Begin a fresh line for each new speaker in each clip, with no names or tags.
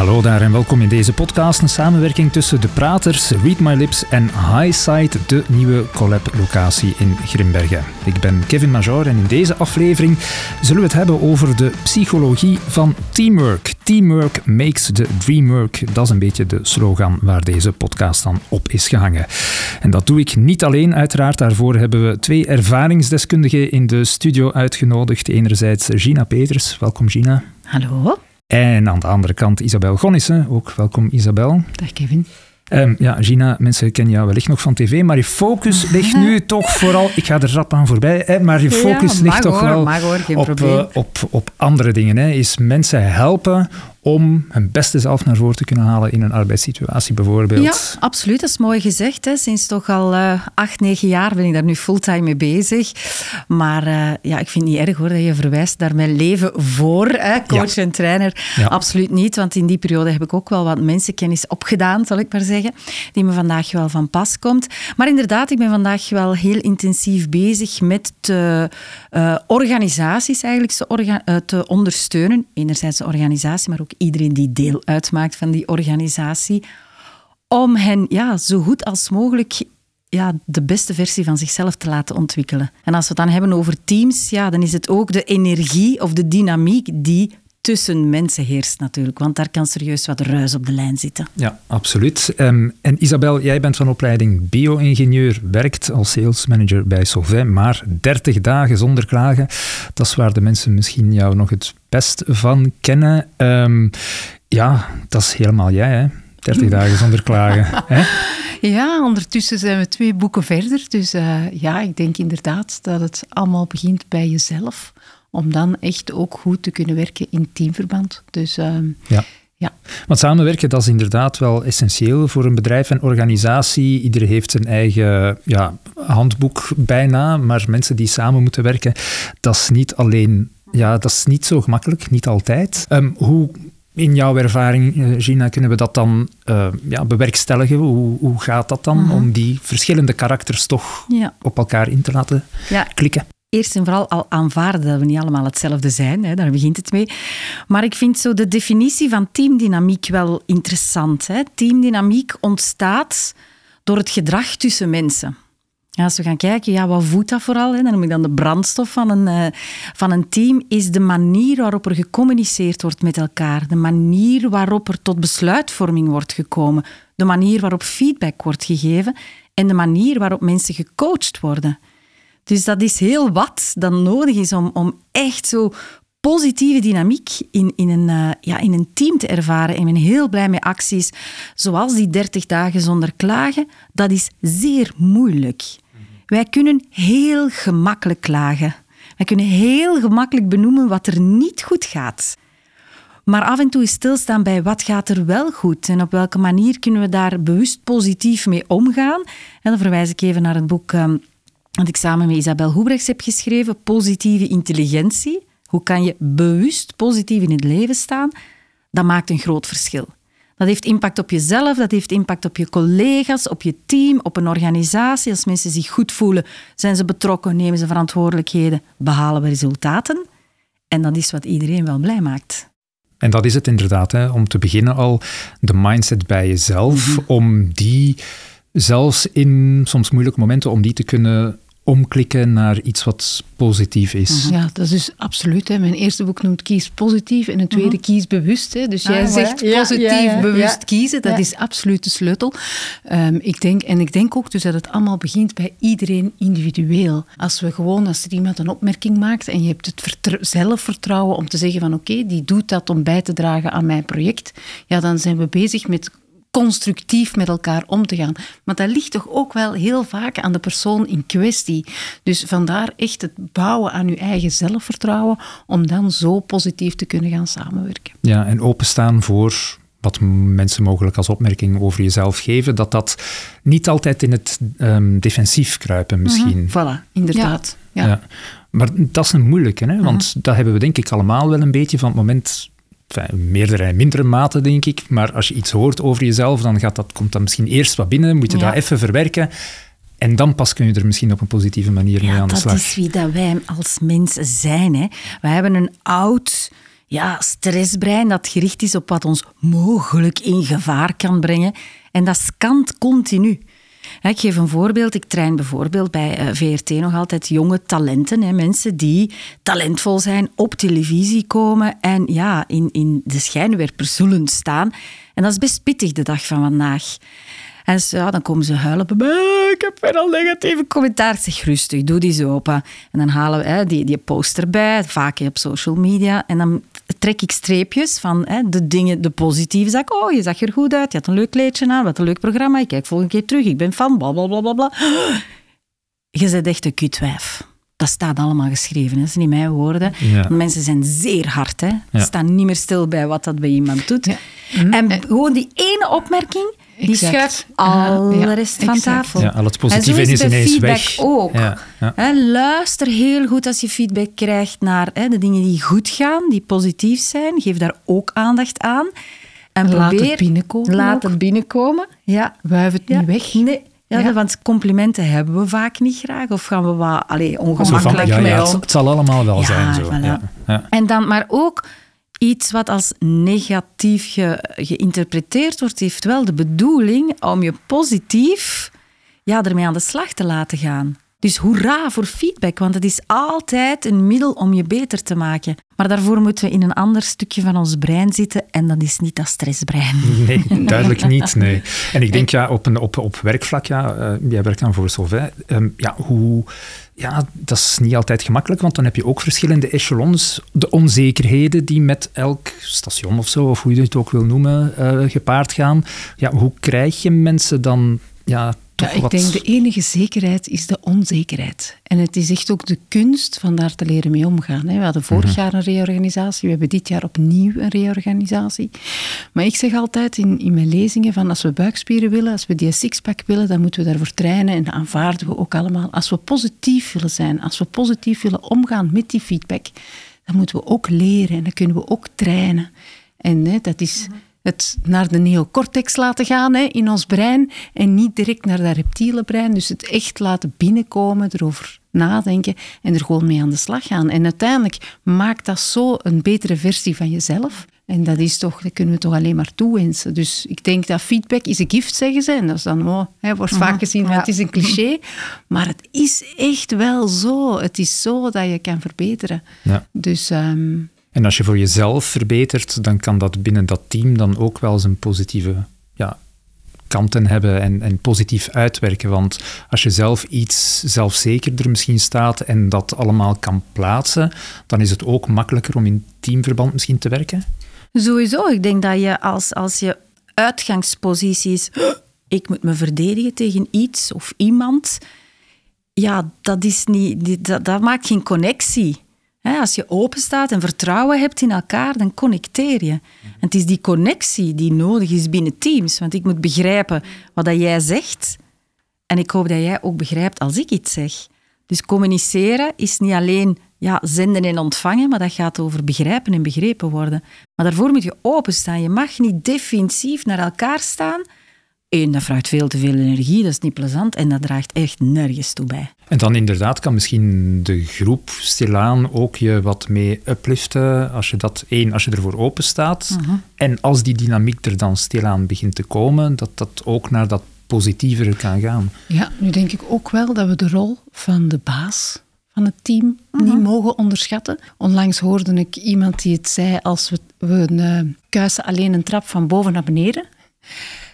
Hallo daar en welkom in deze podcast. Een samenwerking tussen De Praters, Read My Lips en Highside, de nieuwe collab-locatie in Grimbergen. Ik ben Kevin Major en in deze aflevering zullen we het hebben over de psychologie van teamwork. Teamwork makes the dream work. Dat is een beetje de slogan waar deze podcast dan op is gehangen. En dat doe ik niet alleen, uiteraard. Daarvoor hebben we twee ervaringsdeskundigen in de studio uitgenodigd. Enerzijds Gina Peters. Welkom Gina.
Hallo.
En aan de andere kant Isabel Gonnissen. Ook welkom Isabel.
Dag Kevin.
Um, ja, Gina, mensen kennen jou wellicht nog van tv, maar je focus ligt nu toch vooral, ik ga er rap aan voorbij, hè, maar je focus
ja,
ligt toch wel
hoor,
op, uh, op, op andere dingen. Hè. Is mensen helpen om hun beste zelf naar voren te kunnen halen in een arbeidssituatie bijvoorbeeld.
Ja, absoluut. Dat is mooi gezegd. Hè. Sinds toch al uh, acht, negen jaar ben ik daar nu fulltime mee bezig. Maar uh, ja, ik vind het niet erg hoor dat je verwijst naar mijn leven voor hè, coach ja. en trainer. Ja. Absoluut niet, want in die periode heb ik ook wel wat mensenkennis opgedaan, zal ik maar zeggen, die me vandaag wel van pas komt. Maar inderdaad, ik ben vandaag wel heel intensief bezig met de uh, organisaties eigenlijk te, orga te ondersteunen. Enerzijds de organisatie, maar ook iedereen die deel uitmaakt van die organisatie, om hen ja, zo goed als mogelijk ja, de beste versie van zichzelf te laten ontwikkelen. En als we het dan hebben over teams, ja, dan is het ook de energie of de dynamiek die tussen mensen heerst natuurlijk, want daar kan serieus wat ruis op de lijn zitten.
Ja, absoluut. Um, en Isabel, jij bent van opleiding bio-ingenieur, werkt als sales manager bij Solvay, maar 30 dagen zonder klagen, dat is waar de mensen misschien jou nog het best van kennen. Um, ja, dat is helemaal jij, hè? 30 dagen zonder klagen. hè?
Ja, ondertussen zijn we twee boeken verder. Dus uh, ja, ik denk inderdaad dat het allemaal begint bij jezelf om dan echt ook goed te kunnen werken in teamverband. Dus uh,
ja.
ja.
Want samenwerken, dat is inderdaad wel essentieel voor een bedrijf en organisatie. Iedereen heeft zijn eigen ja, handboek bijna, maar mensen die samen moeten werken, dat is niet alleen, ja, dat is niet zo gemakkelijk, niet altijd. Um, hoe in jouw ervaring, Gina, kunnen we dat dan uh, ja, bewerkstelligen? Hoe, hoe gaat dat dan, mm-hmm. om die verschillende karakters toch ja. op elkaar in te laten
ja.
klikken?
Eerst en vooral al aanvaarden dat we niet allemaal hetzelfde zijn, hè, daar begint het mee. Maar ik vind zo de definitie van teamdynamiek wel interessant. Hè. Teamdynamiek ontstaat door het gedrag tussen mensen. Ja, als we gaan kijken, ja, wat voedt dat vooral? Hè? Dan noem ik dan de brandstof van een, uh, van een team, is de manier waarop er gecommuniceerd wordt met elkaar. De manier waarop er tot besluitvorming wordt gekomen. De manier waarop feedback wordt gegeven. En de manier waarop mensen gecoacht worden. Dus dat is heel wat dan nodig is om, om echt zo positieve dynamiek in, in, een, uh, ja, in een team te ervaren. En ik ben heel blij met acties zoals die 30 dagen zonder klagen. Dat is zeer moeilijk. Wij kunnen heel gemakkelijk klagen. Wij kunnen heel gemakkelijk benoemen wat er niet goed gaat. Maar af en toe stilstaan bij wat gaat er wel goed en op welke manier kunnen we daar bewust positief mee omgaan. En dan verwijs ik even naar het boek um, dat ik samen met Isabel Hoebrechts heb geschreven, Positieve Intelligentie. Hoe kan je bewust positief in het leven staan? Dat maakt een groot verschil. Dat heeft impact op jezelf, dat heeft impact op je collega's, op je team, op een organisatie. Als mensen zich goed voelen, zijn ze betrokken, nemen ze verantwoordelijkheden, behalen we resultaten. En dat is wat iedereen wel blij maakt.
En dat is het inderdaad, hè? om te beginnen al de mindset bij jezelf, mm-hmm. om die zelfs in soms moeilijke momenten, om die te kunnen omklikken naar iets wat positief is.
Ja, dat is dus absoluut. Hè. Mijn eerste boek noemt Kies positief en het tweede Kies bewust. Hè. Dus jij ah, zegt ja, positief ja, ja, bewust kiezen. Dat is absoluut de sleutel. Um, ik denk, en ik denk ook dus dat het allemaal begint bij iedereen individueel. Als we gewoon, als er iemand een opmerking maakt en je hebt het zelfvertrouwen om te zeggen van oké, okay, die doet dat om bij te dragen aan mijn project, ja, dan zijn we bezig met constructief met elkaar om te gaan. Maar dat ligt toch ook wel heel vaak aan de persoon in kwestie. Dus vandaar echt het bouwen aan je eigen zelfvertrouwen om dan zo positief te kunnen gaan samenwerken.
Ja, en openstaan voor wat mensen mogelijk als opmerking over jezelf geven, dat dat niet altijd in het um, defensief kruipen misschien. Mm
-hmm. Voilà, inderdaad. Ja.
ja. Maar dat is een moeilijke, hè? want mm -hmm. dat hebben we denk ik allemaal wel een beetje van het moment Enfin, meerdere en mindere mate, denk ik. Maar als je iets hoort over jezelf, dan gaat dat, komt dat misschien eerst wat binnen, moet je ja. dat even verwerken. En dan pas kun je er misschien op een positieve manier
ja,
mee aan de slag.
Dat is wie dat wij als mens zijn. Hè. Wij hebben een oud ja, stressbrein dat gericht is op wat ons mogelijk in gevaar kan brengen. En dat scant continu. Ik geef een voorbeeld. Ik train bijvoorbeeld bij eh, VRT nog altijd jonge talenten. Mensen die talentvol zijn, op televisie komen en ja, in, in de schijnwerpers zullen staan. En dat is best pittig de dag van vandaag. En ja, dan komen ze huilen bij. Ik heb weer al negatieve commentaar. Zeg rustig, doe die zo open. En dan halen we hè, die, die erbij, vaak op social media. En dan trek ik streepjes van hè, de dingen, de positieve zaak. Oh, je zag er goed uit, je had een leuk kleedje aan, wat een leuk programma. Ik kijk volgende keer terug, ik ben fan, bla bla bla bla. Je bent echt een kutwijf. Dat staat allemaal geschreven, hè. dat zijn niet mijn woorden. Mensen zijn zeer hard. Hè. Ze staan niet meer stil bij wat dat bij iemand doet. En gewoon die ene opmerking die schuift al de rest van tafel.
Ja, al het positieve is, ineens
feedback
weg.
ook. Ja, luister heel goed als je feedback krijgt naar de dingen die goed gaan, die positief zijn. Geef daar ook aandacht aan.
En laat probeer, het binnenkomen.
Laat het binnenkomen. Ja.
Wuif het niet weg.
Nee. Ja, want complimenten hebben we vaak niet graag. Of gaan we wat allee, ongemakkelijk mee
om. Het, zal allemaal wel zijn. Zo.
Ja. En dan maar ook iets wat als negatief geïnterpreteerd wordt, heeft wel de bedoeling om je positief ja, ermee aan de slag te laten gaan. Dus hoera voor feedback, want het is altijd een middel om je beter te maken. Maar daarvoor moeten we in een ander stukje van ons brein zitten en dat is niet dat stressbrein.
Nee, duidelijk niet. Nee. En ik denk ja, op, een, op, op werkvlak, ja, uh, jij werkt aan voor Solvay, um, ja, hoe ja, dat is niet altijd gemakkelijk, want dan heb je ook verschillende echelons. De onzekerheden die met elk station of zo, of hoe je het ook wil noemen, uh, gepaard gaan. Ja, hoe krijg je mensen dan ja,
ja, ik denk de enige zekerheid is de onzekerheid. En het is echt ook de kunst van daar te leren mee omgaan. We hadden vorig mhm. jaar een reorganisatie, we hebben dit jaar opnieuw een reorganisatie. Maar ik zeg altijd in, in mijn lezingen van als we buikspieren willen, als we die sixpack willen, dan moeten we daarvoor trainen en dat aanvaarden we ook allemaal. Als we positief willen zijn, als we positief willen omgaan met die feedback, dan moeten we ook leren en dan kunnen we ook trainen. En hè, dat is... Mhm het naar de neocortex laten gaan hè, in ons brein en niet direct naar dat reptiele brein. Dus het echt laten binnenkomen, erover nadenken en er gewoon mee aan de slag gaan. En uiteindelijk maakt dat zo een betere versie van jezelf. En dat is toch, dat kunnen we toch alleen maar toewensen. Dus ik denk dat feedback is een gift, zeggen ze. En dat is dan, oh, hè, wordt vaak mhm. gezien, ja. het is een cliché. Maar het is echt wel zo. Het is zo dat je kan verbeteren. Ja. Dus ehm,
en als je voor jezelf verbetert, dan kan dat binnen dat team dan ook wel zijn positieve ja, kanten hebben en, en positief uitwerken. Want als je zelf iets zelfzekerder misschien staat en dat allemaal kan plaatsen, dan is het ook makkelijker om in teamverband misschien te werken.
Sowieso. Ik denk dat je als, als je uitgangsposities, ik moet me verdedigen tegen iets of iemand, ja, dat, is niet, dat, dat maakt geen connectie. Als je open staat en vertrouwen hebt in elkaar, dan connecteer je. En het is die connectie die nodig is binnen teams. Want ik moet begrijpen wat dat jij zegt. En ik hoop dat jij ook begrijpt als ik iets zeg. Dus communiceren is niet alleen ja, zenden en ontvangen, maar dat gaat over begrijpen en begrepen worden. Maar daarvoor moet je openstaan. Je mag niet defensief naar elkaar staan Eén, dat vraagt veel te veel energie, dat is niet plezant en dat draagt echt nergens toe bij.
En dan inderdaad kan misschien de groep stilaan ook je wat mee upliften als je dat één, als je ervoor open staat. Mhm. En als die dynamiek er dan stilaan begint te komen, dat dat ook naar dat positievere kan gaan.
Ja, nu denk ik ook wel dat we de rol van de baas van het team niet mhm. mogen onderschatten. Onlangs hoorde ik iemand die het zei als we, we uh, kuisen alleen een trap van boven naar beneden.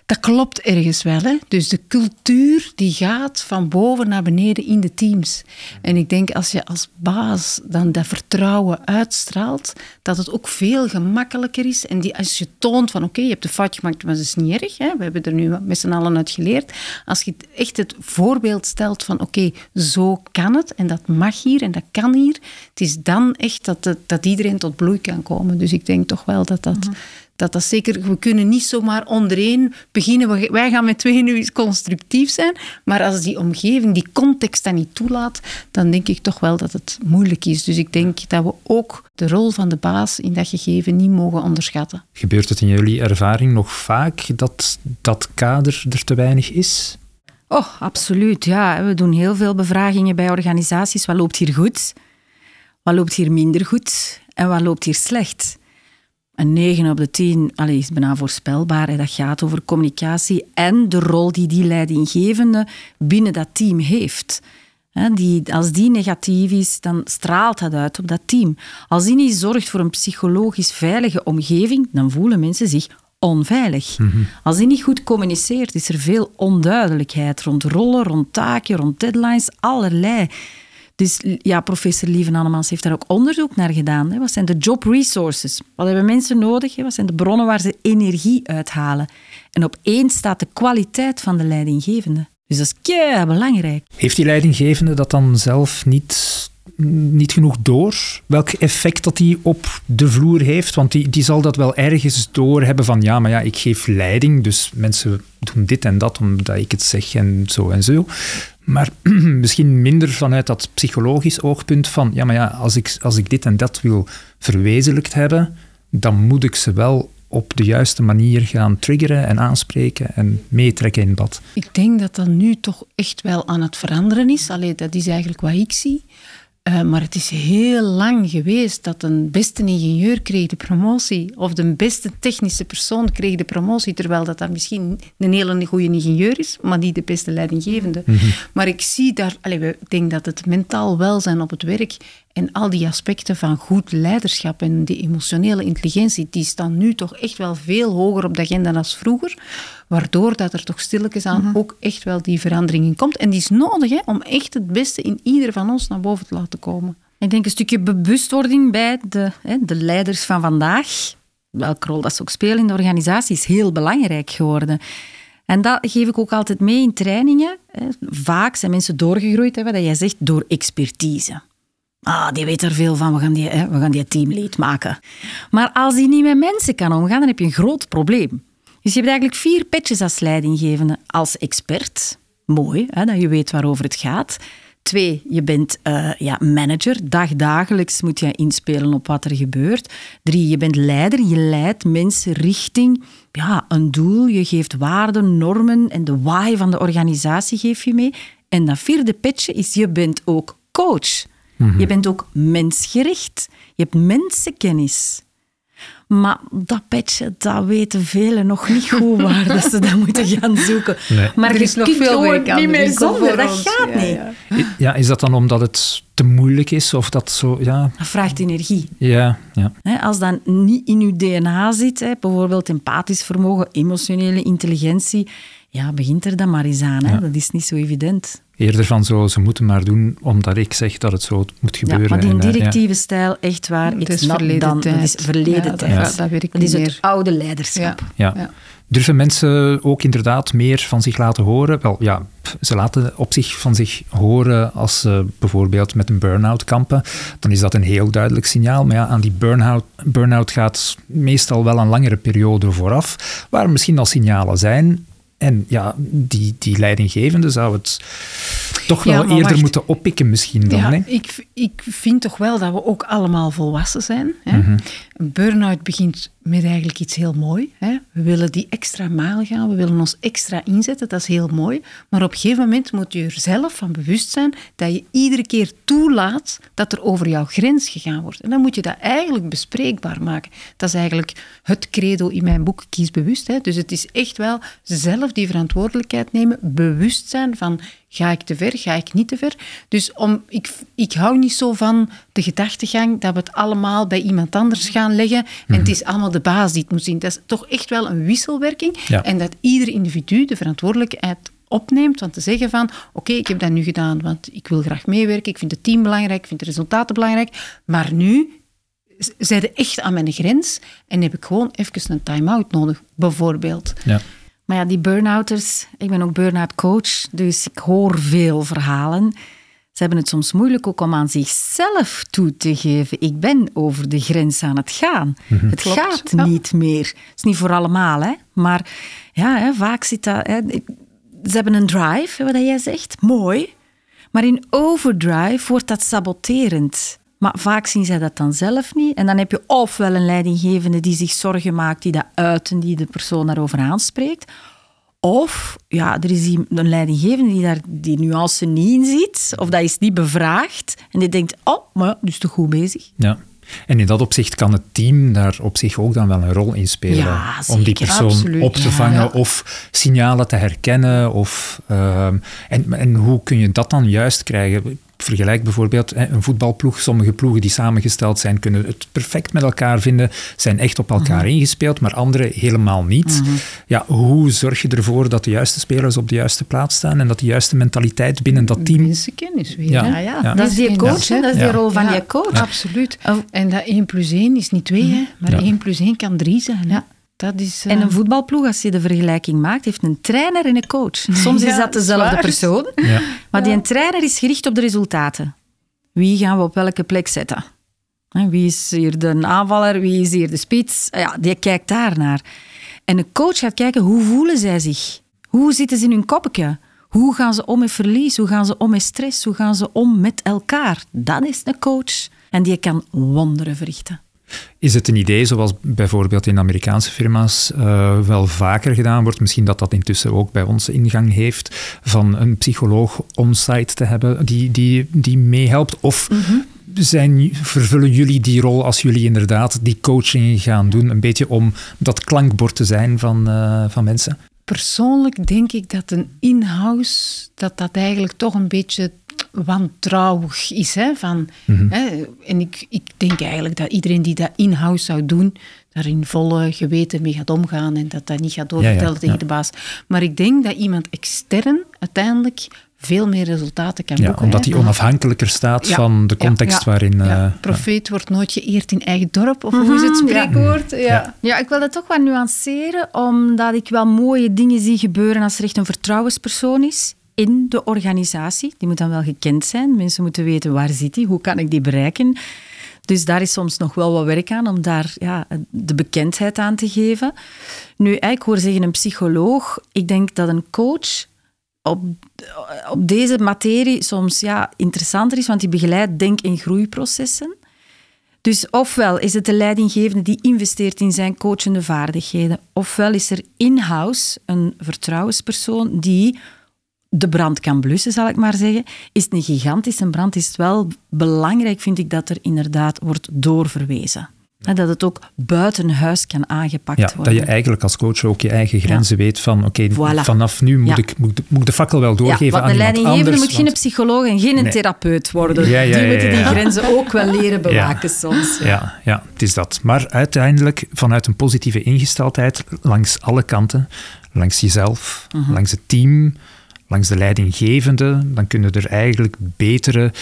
Dat klopt ergens wel. Hè? Dus de cultuur die gaat van boven naar beneden in de teams. En ik denk als je als baas dan dat vertrouwen uitstraalt, dat het ook veel gemakkelijker is. En die, als je toont van oké, je hebt de fout gemaakt, maar dat is niet erg. Hè? We hebben er nu met z'n allen uit geleerd. Als je echt het voorbeeld stelt van oké, zo kan het en dat mag hier en dat kan hier. Het is dan echt dat, dat iedereen tot bloei kan komen. Dus ik denk toch wel dat dat... Mhm dat dat zeker, we kunnen niet zomaar ondereen beginnen. Wij gaan met twee nu constructief zijn. Maar als die omgeving, die context dat niet toelaat, dan denk ik toch wel dat het moeilijk is. Dus ik denk dat we ook de rol van de baas in dat gegeven niet mogen onderschatten.
Gebeurt het in jullie ervaring nog vaak dat dat kader er te weinig is?
Oh, absoluut. Ja, we doen heel veel bevragingen bij organisaties. Wat loopt hier goed? Wat loopt hier minder goed? En wat loopt hier slecht? Een 9 op de 10 allee, is bijna voorspelbaar. Hè. Dat gaat over communicatie en de rol die die leidinggevende binnen dat team heeft. Die, als die negatief is, dan straalt dat uit op dat team. Als die niet zorgt voor een psychologisch veilige omgeving, dan voelen mensen zich onveilig. Mhm. Als die niet goed communiceert, is er veel onduidelijkheid rond rollen, rond taken, rond deadlines, allerlei. Dus ja, professor Lieven Annemans heeft daar ook onderzoek naar gedaan. Hè. Wat zijn de job resources? Wat hebben mensen nodig? Wat zijn de bronnen waar ze energie uithalen? En op één staat de kwaliteit van de leidinggevende. Dus dat is kei belangrijk.
Heeft die leidinggevende dat dan zelf niet, niet genoeg door? Welk effect dat die op de vloer heeft? Want die, die zal dat wel ergens door hebben van ja, maar ja, ik geef leiding, dus mensen doen dit en dat omdat ik het zeg en zo en zo. Maar misschien minder vanuit dat psychologisch oogpunt van ja, maar ja, als ik, als ik dit en dat wil verwezenlijkt hebben, dan moet ik ze wel op de juiste manier gaan triggeren en aanspreken en meetrekken in bad?
Ik denk dat dat nu toch echt wel aan het veranderen is. Alleen dat is eigenlijk wat ik zie. Uh, maar het is heel lang geweest dat een beste ingenieur kreeg de promotie of de beste technische persoon kreeg de promotie, terwijl dat dan misschien een hele goede ingenieur is, maar niet de beste leidinggevende. Mhm. Maar ik zie daar, allez, ik denk dat het mentaal welzijn op het werk en al die aspecten van goed leiderschap en die emotionele intelligentie, die staan nu toch echt wel veel hoger op de agenda dan vroeger. Waardoor dat er toch stilletjes aan mhm. ook echt wel die verandering in komt. En die is nodig hè, om echt het beste in ieder van ons naar boven te laten
Ik denk een stukje bewustwording bij de, hè, de leiders van vandaag. Welke rol dat ze ook spelen in de organisatie is heel belangrijk geworden. En dat geef ik ook altijd mee in trainingen. Vaak zijn mensen doorgegroeid, hè, wat jij zegt, door expertise. Ah, die weet er veel van, we gaan die, hè, we gaan die teamlead maken. Maar als die niet met mensen kan omgaan, dan heb je een groot probleem. Dus je hebt eigenlijk vier petjes als leidinggevende. Als expert, mooi, hè, dat je weet waarover het gaat. Twee, je bent uh, ja, manager. Dagdagelijks moet je inspelen op wat er gebeurt. Drie, je bent leider. Je leidt mensen richting ja, een doel. Je geeft waarden, normen en de why van de organisatie geef je mee. En dat vierde petje is, je bent ook coach. Mhm. Je bent ook mensgericht. Je hebt mensenkennis. Maar dat petje, dat weten velen nog niet goed waar dat ze dat moeten gaan zoeken. Maar er is nog veel werk aan niet meer zonder, dat gaat niet.
Ja. is dat dan omdat het te moeilijk is? Of dat zo, ja.
Dat vraagt energie.
Ja, ja.
Als dat niet in uw DNA zit, bijvoorbeeld empathisch vermogen, emotionele intelligentie, ja, begint er dan maar eens aan. Hè? Dat is niet zo evident.
Eerder van zo, ze moeten maar doen omdat ik zeg dat het zo moet gebeuren.
Ja, maar die eh, directieve stijl, echt waar, het is verleden dan, tijd. Dat is verleden tijd. Dat,
dat,
dat is het oude leiderschap.
ja. Durven mensen ook inderdaad meer van zich laten horen? Wel ja, ze laten op zich van zich horen als ze bijvoorbeeld met een burn-out kampen. Dan is dat een heel duidelijk signaal. Maar ja, aan die burn-out burn gaat meestal wel een langere periode vooraf, waar misschien al signalen zijn en ja, die, die leidinggevende zou het toch wel eerder moeten oppikken misschien dan. Ja,
Ik, ik vind toch wel dat we ook allemaal volwassen zijn. Hè? Mhm. Een burn-out begint met eigenlijk iets heel mooi. We willen die extra mijl gaan, we willen ons extra inzetten, dat is heel mooi. Maar op een gegeven moment moet je er zelf van bewust zijn dat je iedere keer toelaat dat er over jouw grens gegaan wordt. En dan moet je dat eigenlijk bespreekbaar maken. Dat is eigenlijk het credo in mijn boek Kies Bewust. Dus het is echt wel zelf die verantwoordelijkheid nemen, bewust zijn van Ga ik te ver? Ga ik niet te ver? Dus om, ik, ik hou niet zo van de gedachtegang dat we het allemaal bij iemand anders gaan leggen en het is allemaal de baas die het moet zien. Dat is toch echt wel een wisselwerking en dat ieder individu de verantwoordelijkheid opneemt, want te zeggen van oké, ik heb dat nu gedaan, want ik wil graag meewerken, ik vind het team belangrijk, ik vind de resultaten belangrijk, maar nu zijn ze echt aan mijn grens en heb ik gewoon even een time-out nodig, bijvoorbeeld.
Ja.
Maar ja, die burn-outers, ik ben ook burn-out coach, dus ik hoor veel verhalen. Ze hebben het soms moeilijk ook om aan zichzelf toe te geven. Ik ben over de grens aan het gaan. Mhm. Het gaat niet meer. Het is niet voor allemaal, hè. Maar ja, hè, vaak zit dat... Hè, ze hebben een drive, wat jij zegt. Mooi. Maar in overdrive wordt dat saboterend. Maar vaak zien zij dat dan zelf niet. En dan heb je ofwel een leidinggevende die zich zorgen maakt, die dat uit en die de persoon daarover aanspreekt. Of ja, er is een leidinggevende die daar die nuance niet in ziet, of dat is niet bevraagd. En die denkt, oh, maar dus toch goed bezig.
Ja. En in dat opzicht kan het team daar op zich ook dan wel een rol in spelen.
Ja,
om die
zeker,
persoon
absoluut.
op te vangen
ja.
of signalen te herkennen. Of, ehm, en, en hoe kun je dat dan juist krijgen? Vergelijk bijvoorbeeld een voetbalploeg. Sommige ploegen die samengesteld zijn, kunnen het perfect met elkaar vinden, zijn echt op elkaar
Mhm.
ingespeeld, maar andere helemaal niet. Ja, hoe zorg je ervoor dat de juiste spelers op de juiste plaats staan en dat de juiste mentaliteit binnen dat team...
Mensenkennis weer.
Ja.
Ja, ja.
Ja.
Dat is die coach, hè. dat is die rol van die coach.
Absoluut.
Oh.
En dat 1 plus 1 is niet 2, hè, maar
Ja.
1 plus 1 kan 3 zijn. hè.
Ja.
Dat is, eh,
En een voetbalploeg, als je de vergelijking maakt, heeft een trainer en een coach. Soms is dat dezelfde
zwaar.
persoon,
Ja.
maar die een trainer is gericht op de resultaten. Wie gaan we op welke plek zetten? Wie is hier de aanvaller, wie is hier de spits? Ja, die kijkt daar naar. En een coach gaat kijken, hoe voelen zij zich? Hoe zitten ze in hun koppetje? Hoe gaan ze om met verlies? Hoe gaan ze om met stress? Hoe gaan ze om met elkaar? Dat is een coach. En die kan wonderen verrichten.
Is het een idee, zoals bijvoorbeeld in Amerikaanse firma's eh, wel vaker gedaan wordt, misschien dat dat intussen ook bij ons ingang heeft, van een psycholoog on-site te hebben die, die, die meehelpt? Of zijn, vervullen jullie die rol als jullie inderdaad die coaching gaan doen, een beetje om dat klankbord te zijn van, eh, van mensen?
Persoonlijk denk ik dat een in-house, dat dat eigenlijk toch een beetje wantrouwig is. Hè? Van, hè? En ik, ik denk eigenlijk dat iedereen die dat in-house zou doen, daar in volle geweten mee gaat omgaan en dat dat niet gaat doorvertellen
Ja, ja,
tegen
ja.
de baas. Maar ik denk dat iemand extern uiteindelijk veel meer resultaten kan
Ja,
boeken.
omdat die onafhankelijker staat
Ja,
van de context
ja,
waarin...
ja.
eh,
Profeet wordt nooit geëerd in eigen dorp, of hoe is het
Mhm, ja.
spreekwoord? Ja.
Ja.
Ja, ik wil dat toch wat nuanceren, omdat ik wel mooie dingen zie gebeuren als er echt een vertrouwenspersoon is in de organisatie. Die moet dan wel gekend zijn. Mensen moeten weten waar zit die, hoe kan ik die bereiken. Dus daar is soms nog wel wat werk aan om daar ja, de bekendheid aan te geven. Nu, ik hoor zeggen een psycholoog. Ik denk dat een coach op, op deze materie soms ja, interessanter is, want die begeleidt denk- en groeiprocessen. Dus ofwel is het de leidinggevende die investeert in zijn coachende vaardigheden, ofwel is er in-house een vertrouwenspersoon die de brand kan blussen, zal ik maar zeggen. Is het een gigantische brand, is het wel belangrijk, vind ik, dat er inderdaad wordt doorverwezen. En dat het ook buiten huis kan aangepakt
Ja,
worden.
dat je eigenlijk als coach ook je eigen grenzen weet van oké,
Voilà.
vanaf nu moet,
Ja.
ik, moet, moet ik de fakkel wel doorgeven
want
aan iemand
leidinggevende moet geen
want-
psycholoog en geen
Nee.
therapeut worden. Die moeten die grenzen ook wel leren bewaken soms.
Ja, ja, het is dat. Maar uiteindelijk vanuit een positieve ingesteldheid langs alle kanten, langs jezelf,
Mhm.
langs het team, langs de leidinggevende, dan kunnen er eigenlijk betere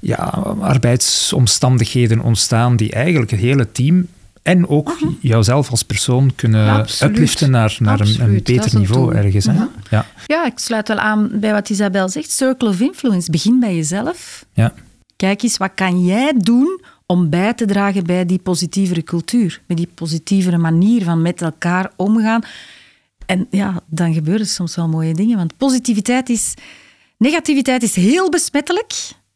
ja, arbeidsomstandigheden ontstaan die eigenlijk het hele team en ook jouzelf als persoon kunnen
Ja,
upliften naar, naar een, beter
een
niveau
doel.
ergens. Hè?
Ja.
Ja,
Ja, ik sluit wel aan bij wat Isabel zegt. Circle of influence. Begin bij jezelf.
ja.
Kijk eens, wat kan jij doen om bij te dragen bij die positievere cultuur? Bij die positievere manier van met elkaar omgaan. En ja, dan gebeuren soms wel mooie dingen. Want positiviteit is... Negativiteit is heel besmettelijk.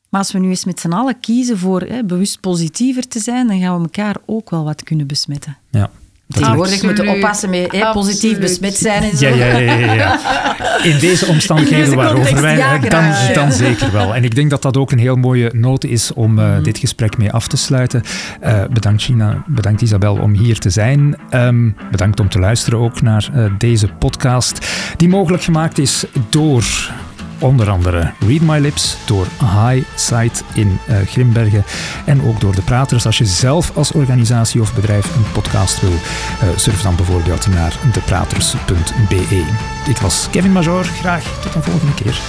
Maar als we nu eens met z'n allen kiezen voor hè, bewust positiever te zijn, dan gaan we elkaar ook wel wat kunnen besmetten.
ja.
Tegenwoordig moeten oppassen met hè, positief besmet zijn en zo.
Ja, ja, ja, ja. In deze omstandigheden
In deze
waarover wij...
ja,
dan,
graag, ja.
dan zeker wel. En ik denk dat dat ook een heel mooie noot is om eh,
Mhm.
dit gesprek mee af te sluiten. Eh, bedankt Gina, bedankt Isabel om hier te zijn. Ehm, bedankt om te luisteren ook naar eh, deze podcast, die mogelijk gemaakt is door... Onder andere Read My Lips door High Site in eh, Grimbergen en ook door de praters. Als je zelf als organisatie of bedrijf een podcast wil, eh, surf dan bijvoorbeeld naar depraters.be. Dit was Kevin Major. Graag tot een volgende keer.